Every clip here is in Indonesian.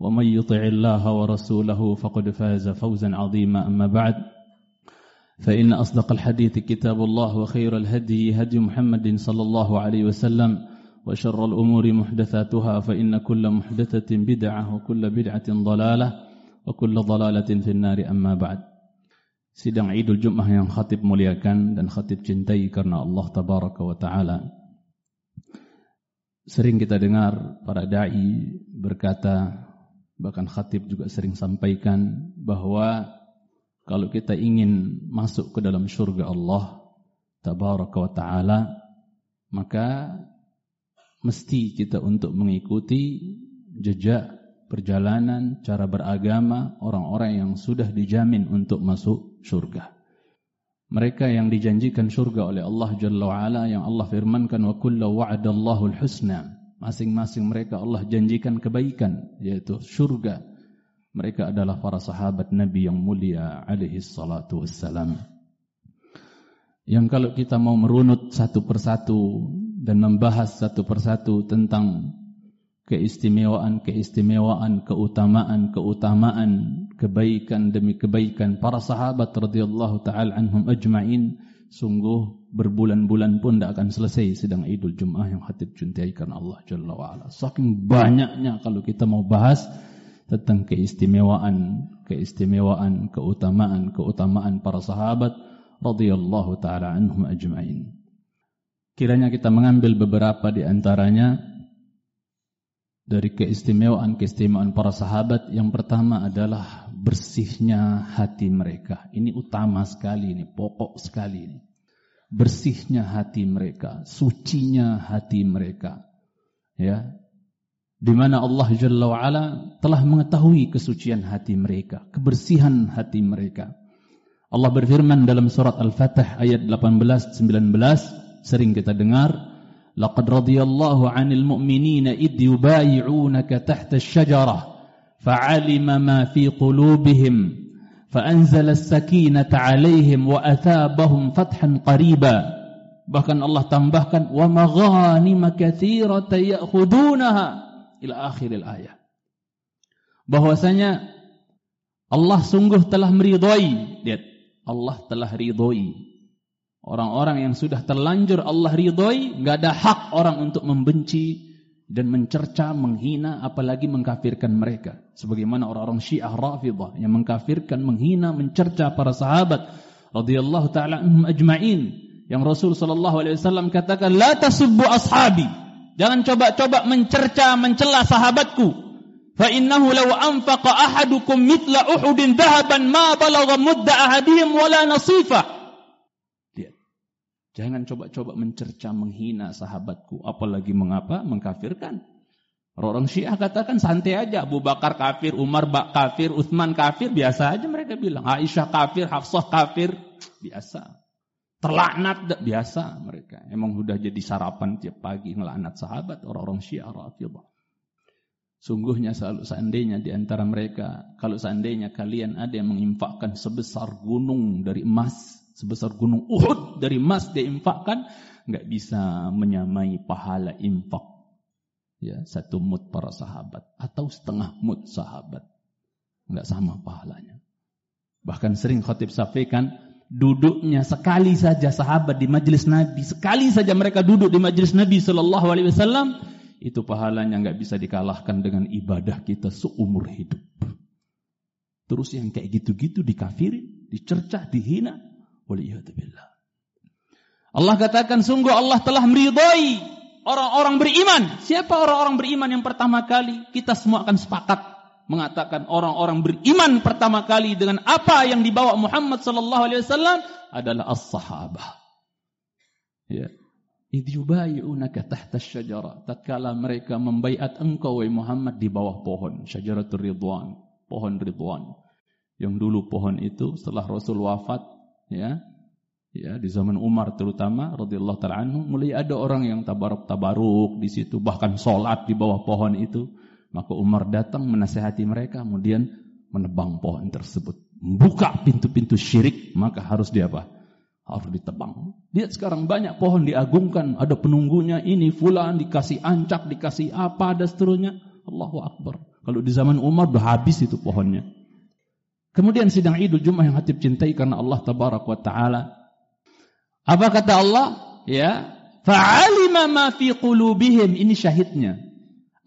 ومن يطع الله ورسوله فقد فاز فوزا عظيما أما بعد فإن أصدق الحديث كتاب الله وخير الهدي هدي محمد صلى الله عليه وسلم وشر الأمور محدثاتها فإن كل محدثة بدعة وكل بدعة ضلالة وكل ضلالة في النار أما بعد Sidang Idul Jum'ah yang khatib muliakan dan khatib cintai karena Allah Tabaraka wa Ta'ala. Sering kita dengar para da'i berkata, bahkan khatib juga sering sampaikan bahwa kalau kita ingin masuk ke dalam surga Allah tabaraka wa taala maka mesti kita untuk mengikuti jejak perjalanan cara beragama orang-orang yang sudah dijamin untuk masuk surga. Mereka yang dijanjikan surga oleh Allah Jalla yang Allah firmankan wa kullu wa'adallahu al-husna. Masing-masing mereka Allah janjikan kebaikan yaitu surga mereka adalah para sahabat Nabi yang mulia alaihi salatu wassalam. Yang kalau kita mau merunut satu persatu dan membahas satu persatu tentang keistimewaan-keistimewaan, keutamaan-keutamaan, kebaikan demi kebaikan para sahabat radhiyallahu taala anhum ajmain, sungguh berbulan-bulan pun tidak akan selesai sedang Idul Jumat yang khatib cintai karena Allah Jalla wa ala. Saking banyaknya kalau kita mau bahas tentang keistimewaan, keistimewaan, keutamaan, keutamaan para sahabat radhiyallahu taala anhum ajmain. Kiranya kita mengambil beberapa di antaranya dari keistimewaan-keistimewaan para sahabat. Yang pertama adalah bersihnya hati mereka. Ini utama sekali ini, pokok sekali ini. Bersihnya hati mereka, sucinya hati mereka. Ya, di mana Allah Jalla wa'ala telah mengetahui kesucian hati mereka, kebersihan hati mereka. Allah berfirman dalam surat Al-Fatih ayat 18-19, sering kita dengar, Laqad radiyallahu 'anil mu'minina id yubayi'unaka tahta asy-syajarah fa'alima ma fi qulubihim fa'anzala as-sakinata 'alaihim wa athabahum fathan qariba. Bahkan Allah tambahkan wa maghanima katsiratan ya'khudunaha ila akhiril ayat. Bahwasanya Allah sungguh telah meridhai, lihat, Allah telah ridhoi. Orang-orang yang sudah terlanjur Allah ridhoi, enggak ada hak orang untuk membenci dan mencerca, menghina, apalagi mengkafirkan mereka. Sebagaimana orang-orang Syiah Rafidhah yang mengkafirkan, menghina, mencerca para sahabat radhiyallahu taala anhum ajmain. Yang Rasul sallallahu alaihi wasallam katakan, "La tasubbu ashabi." Jangan coba-coba mencerca, mencela sahabatku. Fa innahu law anfaqa ahadukum mithla Uhudin dhahaban ma balagha mudda ahadihim wala nasifa. Jangan coba-coba mencerca, menghina sahabatku, apalagi mengapa mengkafirkan. Orang Syiah katakan santai aja, Abu Bakar kafir, Umar bak kafir, Utsman kafir, biasa aja mereka bilang. Aisyah kafir, Hafsah kafir, biasa. Terlaknat biasa mereka. Emang sudah jadi sarapan tiap pagi ngelaknat sahabat orang-orang Syiah Rafidhah. Sungguhnya selalu seandainya di antara mereka, kalau seandainya kalian ada yang menginfakkan sebesar gunung dari emas, sebesar gunung Uhud dari emas dia infakkan, nggak bisa menyamai pahala infak. Ya, satu mut para sahabat atau setengah mut sahabat. Nggak sama pahalanya. Bahkan sering khatib sampaikan, duduknya sekali saja sahabat di majelis Nabi, sekali saja mereka duduk di majelis Nabi Shallallahu Alaihi Wasallam, itu pahalanya nggak bisa dikalahkan dengan ibadah kita seumur hidup. Terus yang kayak gitu-gitu dikafirin, dicercah, dihina. Waliyahzubillah. Allah katakan sungguh Allah telah meridhai orang-orang beriman. Siapa orang-orang beriman yang pertama kali? Kita semua akan sepakat mengatakan orang-orang beriman pertama kali dengan apa yang dibawa Muhammad sallallahu alaihi wasallam adalah as-sahabah. Ya. Idh yubayi'unaka tahta syajara. Tatkala mereka membaiat engkau wahai Muhammad di bawah pohon, syajaratul ridwan, pohon ridwan. Yang dulu pohon itu setelah Rasul wafat, ya, ya di zaman Umar terutama radhiyallahu taala mulai ada orang yang tabaruk tabaruk di situ bahkan salat di bawah pohon itu. Maka Umar datang menasihati mereka kemudian menebang pohon tersebut. Membuka pintu-pintu syirik maka harus dia apa? Harus ditebang. Lihat sekarang banyak pohon diagungkan. Ada penunggunya ini fulan dikasih ancak dikasih apa dan seterusnya. Allahu Akbar. Kalau di zaman Umar sudah habis itu pohonnya kemudian sidang Idul Jumat yang hatib cintai karena Allah tabarak wa taala apa kata Allah? Ya, fa'alima ma fi qulubihim. Ini syahidnya.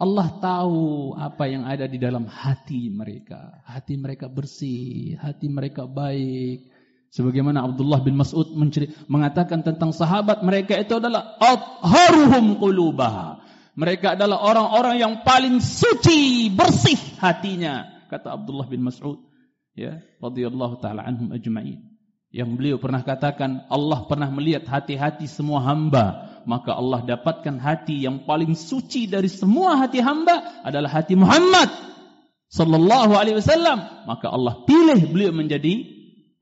Allah tahu apa yang ada di dalam hati mereka. Hati mereka bersih, hati mereka baik. Sebagaimana Abdullah bin Mas'ud mengatakan tentang sahabat mereka itu adalah atharuhum qulubah. Mereka adalah orang-orang yang paling suci, bersih hatinya, kata Abdullah bin Mas'ud. Ya, radhiyallahu taala anhum ajma'in. Yang beliau pernah katakan Allah pernah melihat hati-hati semua hamba. Maka Allah dapatkan hati yang paling suci dari semua hati hamba adalah hati Muhammad sallallahu alaihi wasallam. Maka Allah pilih beliau menjadi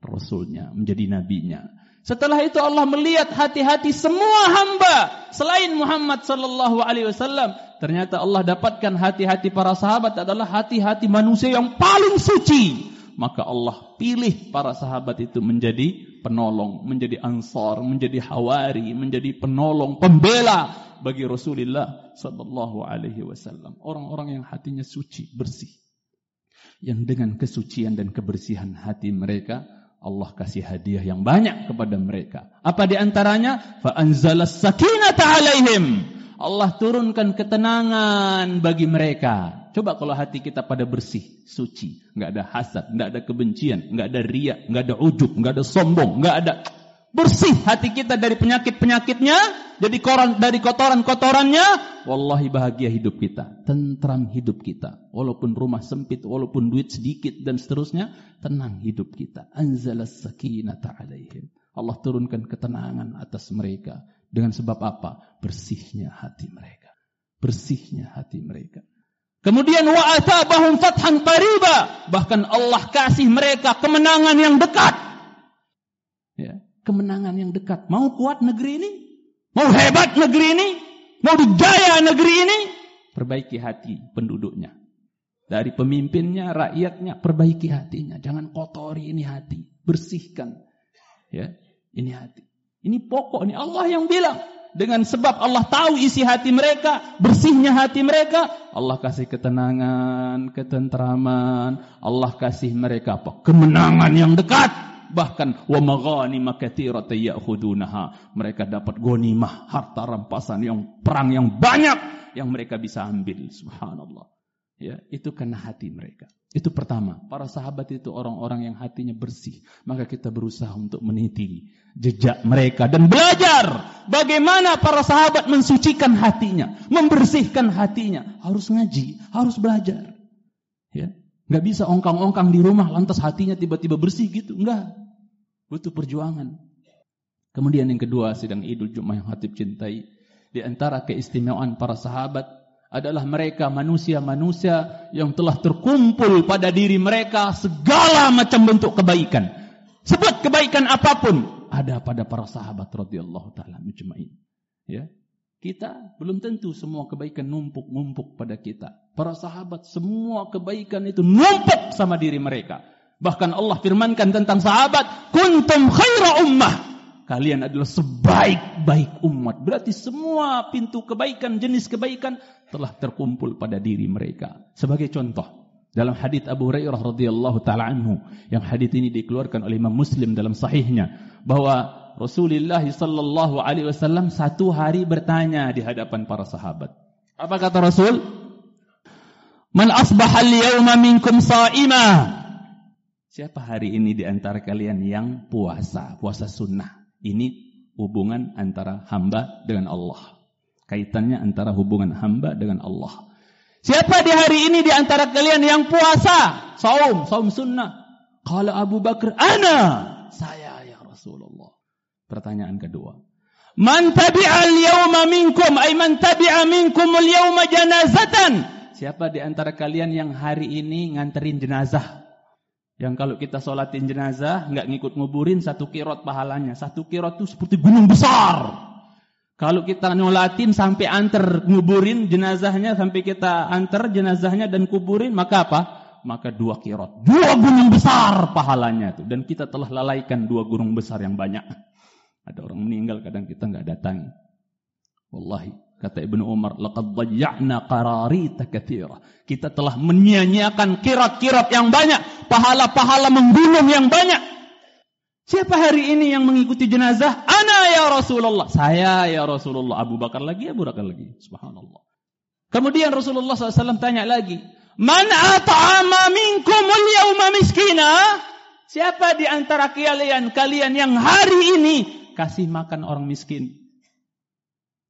rasulnya menjadi nabinya. Setelah itu Allah melihat hati-hati semua hamba selain Muhammad sallallahu alaihi wasallam. Ternyata Allah dapatkan hati-hati para sahabat adalah hati-hati manusia yang paling suci maka Allah pilih para sahabat itu menjadi penolong, menjadi ansar, menjadi hawari, menjadi penolong, pembela bagi Rasulullah sallallahu alaihi wasallam. Orang-orang yang hatinya suci, bersih. Yang dengan kesucian dan kebersihan hati mereka Allah kasih hadiah yang banyak kepada mereka. Apa di antaranya? Fa anzalas sakinata alaihim. Allah turunkan ketenangan bagi mereka. Coba kalau hati kita pada bersih, suci, nggak ada hasad, nggak ada kebencian, nggak ada riak, nggak ada ujub, nggak ada sombong, nggak ada bersih hati kita dari penyakit-penyakitnya, jadi koran dari kotoran-kotorannya, wallahi bahagia hidup kita, tentram hidup kita. Walaupun rumah sempit, walaupun duit sedikit dan seterusnya, tenang hidup kita. Anzalas sakinata alaihim. Allah turunkan ketenangan atas mereka. Dengan sebab apa? Bersihnya hati mereka. Bersihnya hati mereka. Kemudian wa atabahum fathan qariba, bahkan Allah kasih mereka kemenangan yang dekat. Ya, kemenangan yang dekat. Mau kuat negeri ini? Mau hebat negeri ini? Mau dijaya negeri ini? Perbaiki hati penduduknya. Dari pemimpinnya, rakyatnya, perbaiki hatinya. Jangan kotori ini hati. Bersihkan. Ya, ini hati. Ini pokok ini Allah yang bilang dengan sebab Allah tahu isi hati mereka, bersihnya hati mereka, Allah kasih ketenangan, ketentraman, Allah kasih mereka apa? Kemenangan yang dekat. Bahkan wa maghanima katsiratan ya'khudunaha. Mereka dapat ghanimah, harta rampasan yang perang yang banyak yang mereka bisa ambil. Subhanallah. Ya, itu karena hati mereka. Itu pertama, para sahabat itu orang-orang yang hatinya bersih. Maka kita berusaha untuk meniti jejak mereka dan belajar bagaimana para sahabat mensucikan hatinya, membersihkan hatinya. Harus ngaji, harus belajar. Ya, nggak bisa ongkang-ongkang di rumah lantas hatinya tiba-tiba bersih gitu, enggak. Butuh perjuangan. Kemudian yang kedua sidang Idul Jumat yang hatib cintai di antara keistimewaan para sahabat adalah mereka manusia-manusia yang telah terkumpul pada diri mereka segala macam bentuk kebaikan. Sebut kebaikan apapun, ada pada para sahabat radhiyallahu taala mujmain. Ya. Kita belum tentu semua kebaikan numpuk-numpuk pada kita. Para sahabat semua kebaikan itu numpuk sama diri mereka. Bahkan Allah firmankan tentang sahabat, "Kuntum khaira ummah." Kalian adalah sebaik-baik umat. Berarti semua pintu kebaikan, jenis kebaikan telah terkumpul pada diri mereka. Sebagai contoh, dalam hadis Abu Hurairah radhiyallahu taala anhu, yang hadis ini dikeluarkan oleh Imam Muslim dalam sahihnya, bahwa Rasulullah sallallahu alaihi wasallam satu hari bertanya di hadapan para sahabat. Apa kata Rasul? Man asbaha al-yawma minkum sa'ima? Siapa hari ini di antara kalian yang puasa, puasa sunnah? Ini hubungan antara hamba dengan Allah. Kaitannya antara hubungan hamba dengan Allah. Siapa di hari ini di antara kalian yang puasa? Saum, saum sunnah. Kalau Abu Bakar, ana. Saya ya Rasulullah. Pertanyaan kedua. Man tabi'al yawma minkum ay man tabi'a minkum al yawma janazatan. Siapa di antara kalian yang hari ini nganterin jenazah? Yang kalau kita sholatin jenazah nggak ngikut nguburin satu kirot pahalanya. Satu kirot itu seperti gunung besar. Kalau kita nyolatin sampai antar nguburin jenazahnya sampai kita antar jenazahnya dan kuburin maka apa? Maka dua kirot, dua gunung besar pahalanya itu dan kita telah lalaikan dua gunung besar yang banyak. Ada orang meninggal kadang kita nggak datang. Wallahi kata Ibnu Umar, laqad dhayya'na qararita katsira. Kita telah menyia-nyiakan kirat-kirat yang banyak, pahala-pahala menggunung yang banyak Siapa hari ini yang mengikuti jenazah? Ana ya Rasulullah. Saya ya Rasulullah. Abu Bakar lagi, Abu Bakar lagi. Subhanallah. Kemudian Rasulullah SAW tanya lagi. Man at'ama minkumul yawma miskina? Siapa di antara kalian, kalian yang hari ini kasih makan orang miskin?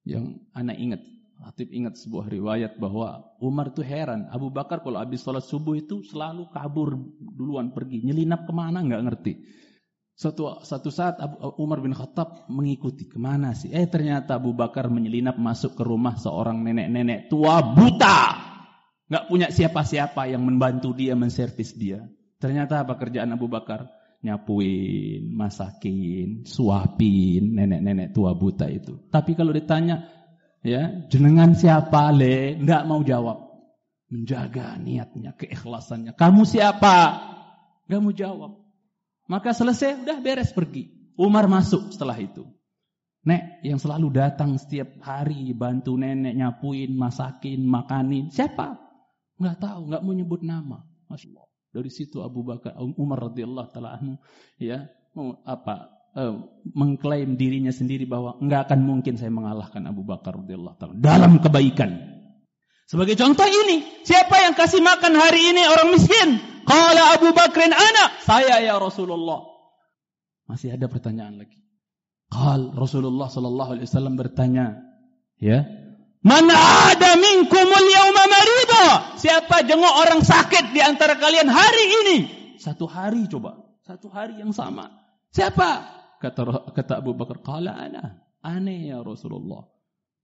Yang anak ingat. Hatib ingat sebuah riwayat bahwa Umar itu heran. Abu Bakar kalau habis sholat subuh itu selalu kabur duluan pergi. Nyelinap ke mana nggak ngerti. Suatu, satu saat Abu, Umar bin Khattab mengikuti ke mana sih? Eh ternyata Abu Bakar menyelinap masuk ke rumah seorang nenek-nenek tua buta. Nggak punya siapa-siapa yang membantu dia, menservis dia. Ternyata apa kerjaan Abu Bakar? Nyapuin, masakin, suapin nenek-nenek tua buta itu. Tapi kalau ditanya, ya jenengan siapa le? Nggak mau jawab. Menjaga niatnya, keikhlasannya. Kamu siapa? Nggak mau jawab. Maka selesai, udah beres pergi. Umar masuk setelah itu. Nek yang selalu datang setiap hari bantu nenek nyapuin, masakin, makanin. Siapa? Nggak tahu, nggak mau nyebut nama. Masya Allah. Dari situ Abu Bakar Umar radhiyallahu taala anhu ya apa uh, mengklaim dirinya sendiri bahwa nggak akan mungkin saya mengalahkan Abu Bakar radhiyallahu taala dalam kebaikan. Sebagai contoh ini, siapa yang kasih makan hari ini orang miskin? Qala Abu Bakrin anak. Saya ya Rasulullah. Masih ada pertanyaan lagi. Qal Rasulullah sallallahu alaihi wasallam bertanya, ya. Man ada minkumul yauma marida? Siapa jenguk orang sakit di antara kalian hari ini? Satu hari coba. Satu hari yang sama. Siapa? Kata kata Abu Bakar, qala ana. Aneh ya Rasulullah.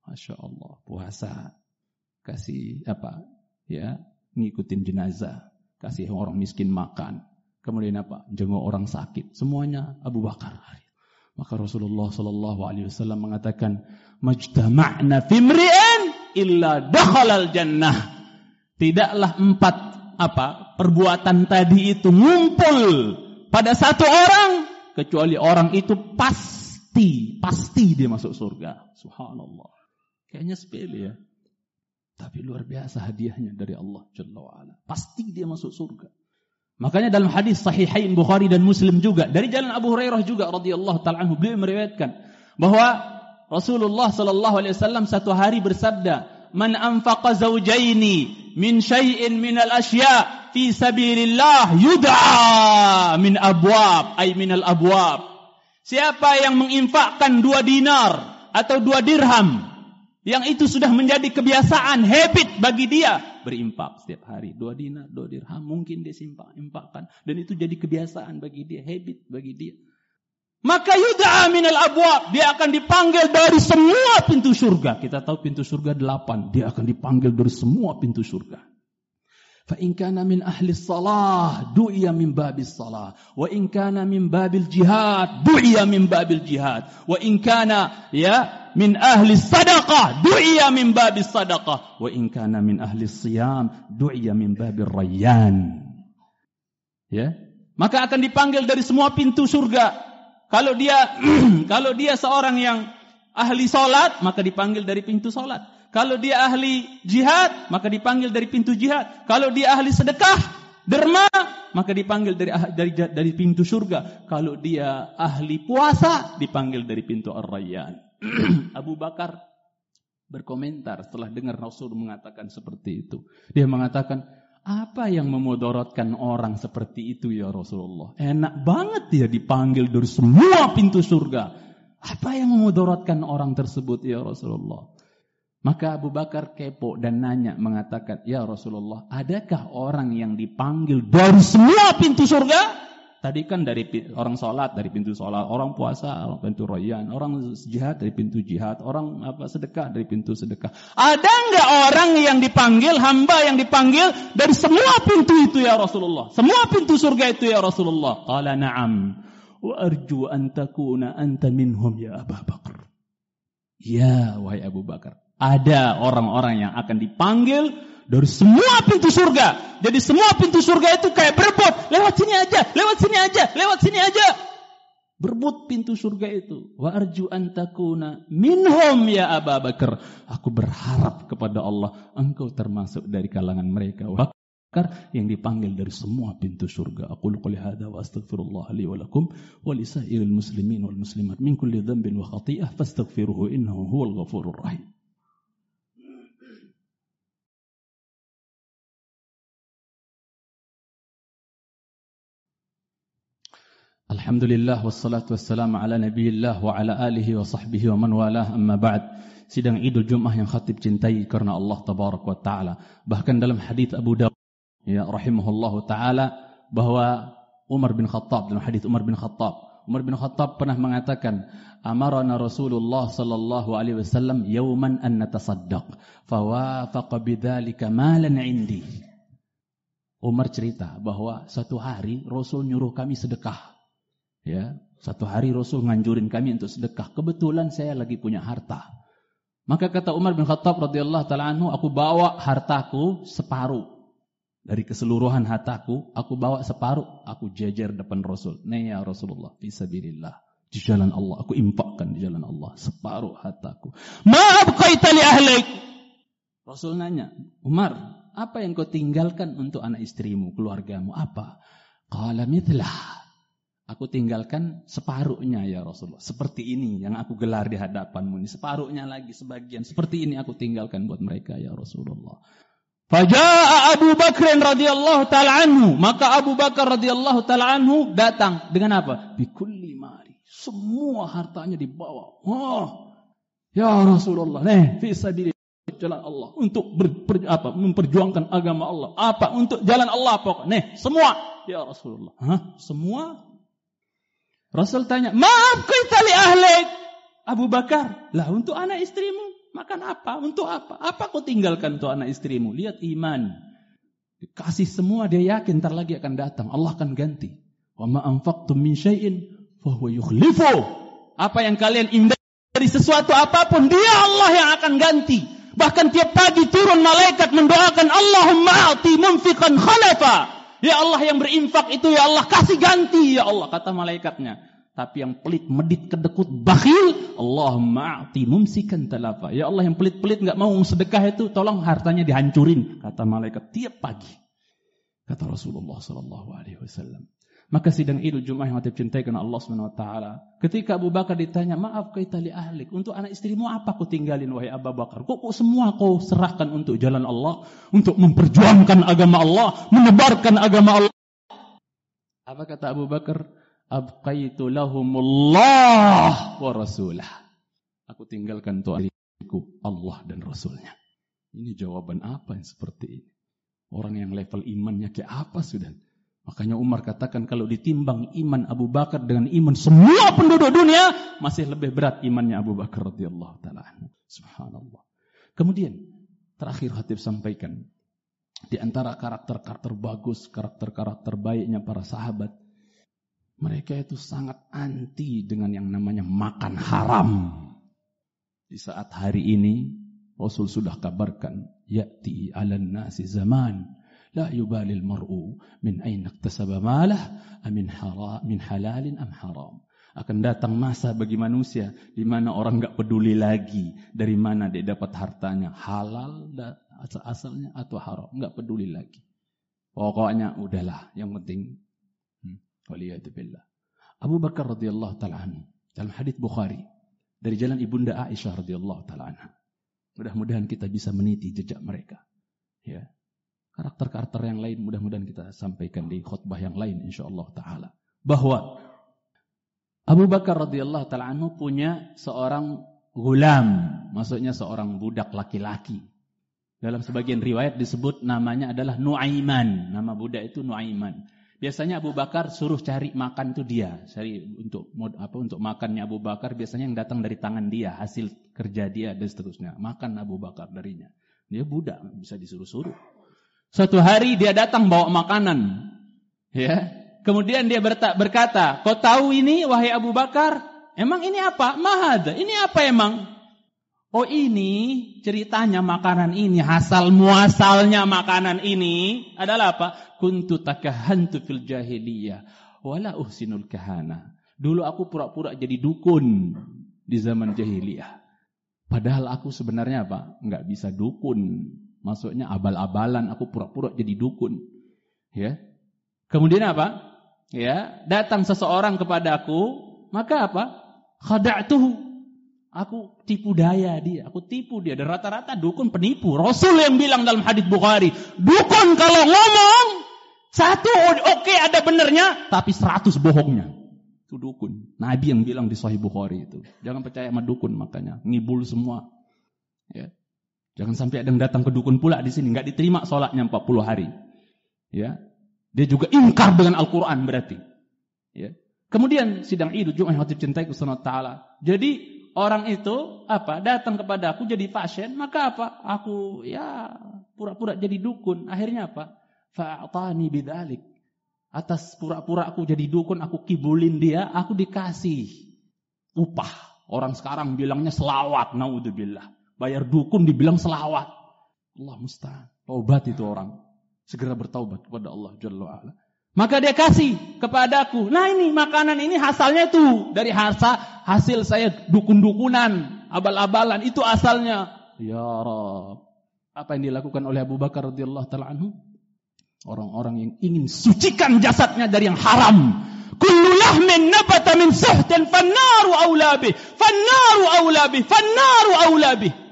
Masya Allah, puasa. Kasih apa? Ya, ngikutin jenazah kasih orang miskin makan. Kemudian apa? Jenguk orang sakit. Semuanya Abu Bakar. Maka Rasulullah Shallallahu Alaihi Wasallam mengatakan, "Majtama'na fimri'in illa dakhalal jannah." Tidaklah empat apa perbuatan tadi itu ngumpul pada satu orang kecuali orang itu pasti pasti dia masuk surga. Subhanallah. Kayaknya sepele ya. Tapi luar biasa hadiahnya dari Allah Jalla wa'ala. Pasti dia masuk surga. Makanya dalam hadis sahihain Bukhari dan Muslim juga. Dari jalan Abu Hurairah juga radhiyallahu ta'ala anhu. Beliau meriwayatkan. Bahwa Rasulullah sallallahu alaihi wasallam satu hari bersabda. Man anfaqa zawjaini min syai'in minal asya' fi sabilillah yud'a min abwab. Ay minal abwab. Siapa yang menginfakkan dua dinar atau dua dirham yang itu sudah menjadi kebiasaan, habit bagi dia. Berimpak setiap hari. Dua dinar, dua dirham. Mungkin dia simpak, impakkan. Dan itu jadi kebiasaan bagi dia, habit bagi dia. Maka yuda'a minal abwab. Dia akan dipanggil dari semua pintu surga. Kita tahu pintu surga delapan. Dia akan dipanggil dari semua pintu surga. Fa in kana min ahli salah du'iya min babis salah wa in kana min babil jihad du'iya min babil jihad wa in kana ya min ahli sadaqah du'iya min babis sadaqah wa in kana min ahli siyam du'iya min babir rayyan ya maka akan dipanggil dari semua pintu surga kalau dia kalau dia seorang yang ahli salat maka dipanggil dari pintu salat kalau dia ahli jihad, maka dipanggil dari pintu jihad. Kalau dia ahli sedekah, derma, maka dipanggil dari ah, dari dari pintu surga. Kalau dia ahli puasa, dipanggil dari pintu Ar-Rayyan. Abu Bakar berkomentar setelah dengar Rasul mengatakan seperti itu. Dia mengatakan, Apa yang memudaratkan orang seperti itu ya Rasulullah? Enak banget dia dipanggil dari semua pintu surga. Apa yang memudaratkan orang tersebut ya Rasulullah? Maka Abu Bakar kepo dan nanya mengatakan, "Ya Rasulullah, adakah orang yang dipanggil dari semua pintu surga?" Tadi kan dari orang sholat dari pintu sholat, orang puasa orang pintu royan, orang jihad dari pintu jihad, orang apa sedekah dari pintu sedekah. Ada nggak orang yang dipanggil hamba yang dipanggil dari semua pintu itu ya Rasulullah? Semua pintu surga itu ya Rasulullah. Qala na'am. Wa arju an takuna anta minhum ya Abu Bakar. Ya wahai Abu Bakar. Ada orang-orang yang akan dipanggil dari semua pintu surga. Jadi semua pintu surga itu kayak berebut. Lewat sini aja, lewat sini aja, lewat sini aja. Berebut pintu surga itu. Wa arju antakuna minhum ya Abu Bakar. Aku berharap kepada Allah. Engkau termasuk dari kalangan mereka. Bakar yang dipanggil dari semua pintu surga. Aku quli hadha wa astaghfirullah li wa lakum wa li sa'iril muslimin wal muslimat min kulli dhanbin wa khati'ah fastaghfiruhu innahu huwal ghafurur rahim. Alhamdulillah wassalatu wassalamu ala nabiyillah wa ala alihi wa sahbihi wa man walah amma ba'd. Sidang Idul Jumat yang khatib cintai karena Allah tabarak wa taala. Bahkan dalam hadis Abu Dawud ya rahimahullah taala bahwa Umar bin Khattab dalam hadis Umar bin Khattab Umar bin Khattab pernah mengatakan amarana Rasulullah sallallahu alaihi wasallam yauman an natasaddaq fawafaqa bidzalika malan indi Umar cerita bahwa satu hari Rasul nyuruh kami sedekah Ya, satu hari Rasul nganjurin kami untuk sedekah. Kebetulan saya lagi punya harta. Maka kata Umar bin Khattab radhiyallahu taala anhu, aku bawa hartaku separuh. Dari keseluruhan hartaku, aku bawa separuh, aku jejer depan Rasul. Nih ya Rasulullah, fisabilillah. Di jalan Allah, aku impakkan di jalan Allah separuh hartaku. Maaf kaitali ahlik. Rasul nanya, Umar, apa yang kau tinggalkan untuk anak istrimu, keluargamu? Apa? Qala mithlah. Aku tinggalkan separuhnya ya Rasulullah. Seperti ini yang aku gelar di hadapanmu ini. Separuhnya lagi sebagian. Seperti ini aku tinggalkan buat mereka ya Rasulullah. Faja'a Abu Bakr radhiyallahu taala anhu. Maka Abu Bakar radhiyallahu taala anhu datang dengan apa? Bikulli mari. Semua hartanya dibawa. Oh, ya Rasulullah. Nih, fi jalan Allah untuk ber, ber, apa, memperjuangkan agama Allah. Apa? Untuk jalan Allah pokoknya. Nih, semua. Ya Rasulullah. Hah? Semua? Rasul tanya, maaf kita li ahlik. Abu Bakar, lah untuk anak istrimu makan apa? Untuk apa? Apa kau tinggalkan untuk anak istrimu? Lihat iman. Kasih semua dia yakin ntar lagi akan datang. Allah akan ganti. Wa ma anfaqtum min syai'in fahuwa yukhlifu. Apa yang kalian indah dari sesuatu apa pun dia Allah yang akan ganti. Bahkan tiap pagi turun malaikat mendoakan Allahumma ati munfiqan khalafa. Ya Allah yang berinfak itu ya Allah kasih ganti ya Allah kata malaikatnya. Tapi yang pelit, medit, kedekut, bakhil, Allah ma'ati mumsikan talafa. Ya Allah yang pelit-pelit nggak mau sedekah itu, tolong hartanya dihancurin. Kata malaikat tiap pagi. Kata Rasulullah Sallallahu Alaihi Wasallam. Maka sidang Idul Jumat yang hati cintai karena Allah Subhanahu wa taala. Ketika Abu Bakar ditanya, "Maaf kaita li ahlik, untuk anak istrimu apa kau tinggalin wahai Abu Bakar? Kok, semua kau serahkan untuk jalan Allah, untuk memperjuangkan agama Allah, menebarkan agama Allah?" Apa kata Abu Bakar? "Abqaitu lahumullah wa rasulah." Aku tinggalkan untuk Allah dan Rasulnya. Ini jawaban apa yang seperti ini? Orang yang level imannya kayak apa sudah? Makanya Umar katakan kalau ditimbang iman Abu Bakar dengan iman semua penduduk dunia masih lebih berat imannya Abu Bakar radhiyallahu taala Subhanallah. Kemudian terakhir Hatib sampaikan di antara karakter-karakter bagus, karakter-karakter baiknya para sahabat mereka itu sangat anti dengan yang namanya makan haram. Di saat hari ini Rasul sudah kabarkan ya'ti 'alan nasi zaman La yubalil mar'u min aina iktasaba malah amin haram min halalin am haram. Akan datang masa bagi manusia di mana orang nggak peduli lagi dari mana dia dapat hartanya, halal asal asalnya atau haram, nggak peduli lagi. Pokoknya udahlah, yang penting hmm, waliyatubillah. Abu Bakar radhiyallahu taala dalam hadis Bukhari dari jalan ibunda Aisyah radhiyallahu taala anha. Mudah-mudahan kita bisa meniti jejak mereka. Ya, karakter-karakter yang lain mudah-mudahan kita sampaikan di khutbah yang lain insyaallah taala. Bahwa Abu Bakar radhiyallahu taala anhu punya seorang gulam, maksudnya seorang budak laki-laki. Dalam sebagian riwayat disebut namanya adalah Nuaiman. Nama budak itu Nuaiman. Biasanya Abu Bakar suruh cari makan itu dia, cari untuk apa untuk makannya Abu Bakar biasanya yang datang dari tangan dia, hasil kerja dia dan seterusnya. Makan Abu Bakar darinya. Dia budak, bisa disuruh-suruh. Suatu hari dia datang bawa makanan. Ya. Kemudian dia berkata, "Kau tahu ini wahai Abu Bakar? Emang ini apa? Mahad. Ini apa emang?" Oh ini ceritanya makanan ini asal muasalnya makanan ini adalah apa? Kuntu takahantu fil jahiliyah wala uhsinul kahana. Dulu aku pura-pura jadi dukun di zaman jahiliyah. Padahal aku sebenarnya apa? Enggak bisa dukun. Maksudnya abal-abalan aku pura-pura jadi dukun. Ya. Kemudian apa? Ya, datang seseorang kepadaku, maka apa? Khada'tuhu Aku tipu daya dia, aku tipu dia. Dan rata-rata dukun penipu. Rasul yang bilang dalam hadis Bukhari, dukun kalau ngomong satu oke okay, ada benernya, tapi seratus bohongnya. Itu dukun. Nabi yang bilang di Sahih Bukhari itu. Jangan percaya sama dukun makanya, ngibul semua. Ya. Jangan sampai ada yang datang ke dukun pula di sini, nggak diterima sholatnya 40 hari. Ya. Dia juga ingkar dengan Al-Quran berarti. Ya. Kemudian sidang Idul Jumat yang cintai Taala. Jadi orang itu apa datang kepada aku jadi pasien, maka apa? Aku ya pura-pura jadi dukun. Akhirnya apa? Fa'atani bidzalik. Atas pura-pura aku jadi dukun, aku kibulin dia, aku dikasih upah. Orang sekarang bilangnya selawat, naudzubillah. Bayar dukun dibilang selawat. Allah musta'an. Taubat itu orang. Segera bertaubat kepada Allah Jalla wa'ala. Maka dia kasih kepadaku. Nah ini makanan ini hasilnya tuh dari hasil hasil saya dukun-dukunan, abal-abalan itu asalnya. Ya Rab. Apa yang dilakukan oleh Abu Bakar radhiyallahu taala anhu? Orang-orang yang ingin sucikan jasadnya dari yang haram. Kullu lahmin nabata min suhtin fannaru aula bih. Fannaru aula bih. Fannaru aula bih.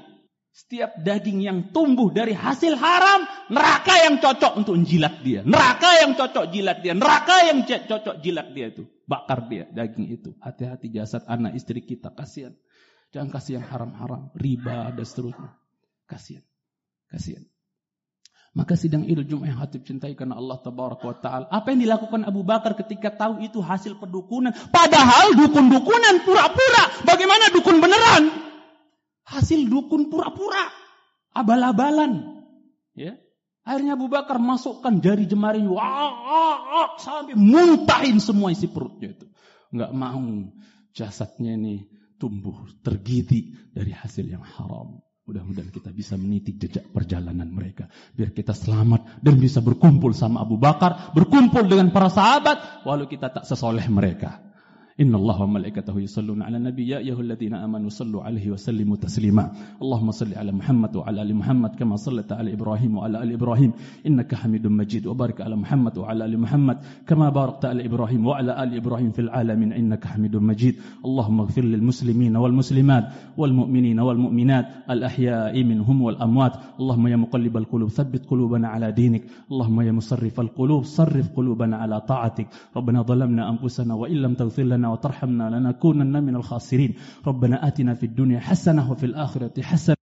Setiap daging yang tumbuh dari hasil haram, neraka yang cocok untuk jilat dia. Neraka yang cocok jilat dia. Neraka yang cocok jilat dia itu. Bakar dia daging itu. Hati-hati jasad anak istri kita. Kasihan. Jangan kasih yang haram-haram. Riba dan seterusnya. Kasihan. Kasihan. Maka sidang Idul Jumat yang hati cintai karena Allah Tabaraka wa Ta'ala. Apa yang dilakukan Abu Bakar ketika tahu itu hasil perdukunan. Padahal dukun-dukunan pura-pura. Bagaimana dukun beneran? Hasil dukun pura-pura. Abal-abalan. Ya. Akhirnya Abu Bakar masukkan jari jemari wah, sampai muntahin semua isi perutnya itu. Enggak mau jasadnya ini tumbuh tergiti dari hasil yang haram. Mudah-mudahan kita bisa meniti jejak perjalanan mereka. Biar kita selamat dan bisa berkumpul sama Abu Bakar. Berkumpul dengan para sahabat. Walau kita tak sesoleh mereka. إن الله وملائكته يصلون على النبي يا أيها الذين آمنوا صلوا عليه وسلموا تسليما. اللهم صل على محمد وعلى آل محمد كما صليت على إبراهيم وعلى آل إبراهيم إنك حميد مجيد. وبارك على محمد وعلى آل محمد كما باركت على إبراهيم وعلى آل إبراهيم في العالمين إنك حميد مجيد. اللهم اغفر للمسلمين والمسلمات والمؤمنين والمؤمنات الأحياء منهم والأموات. اللهم يا مقلب القلوب ثبت قلوبنا على دينك. اللهم يا مصرف القلوب صرف قلوبنا على طاعتك. ربنا ظلمنا أنفسنا وإن لم تغفر لنا وترحمنا لنكونن من الخاسرين. ربنا آتنا في الدنيا حسنة وفي الآخرة حسنة.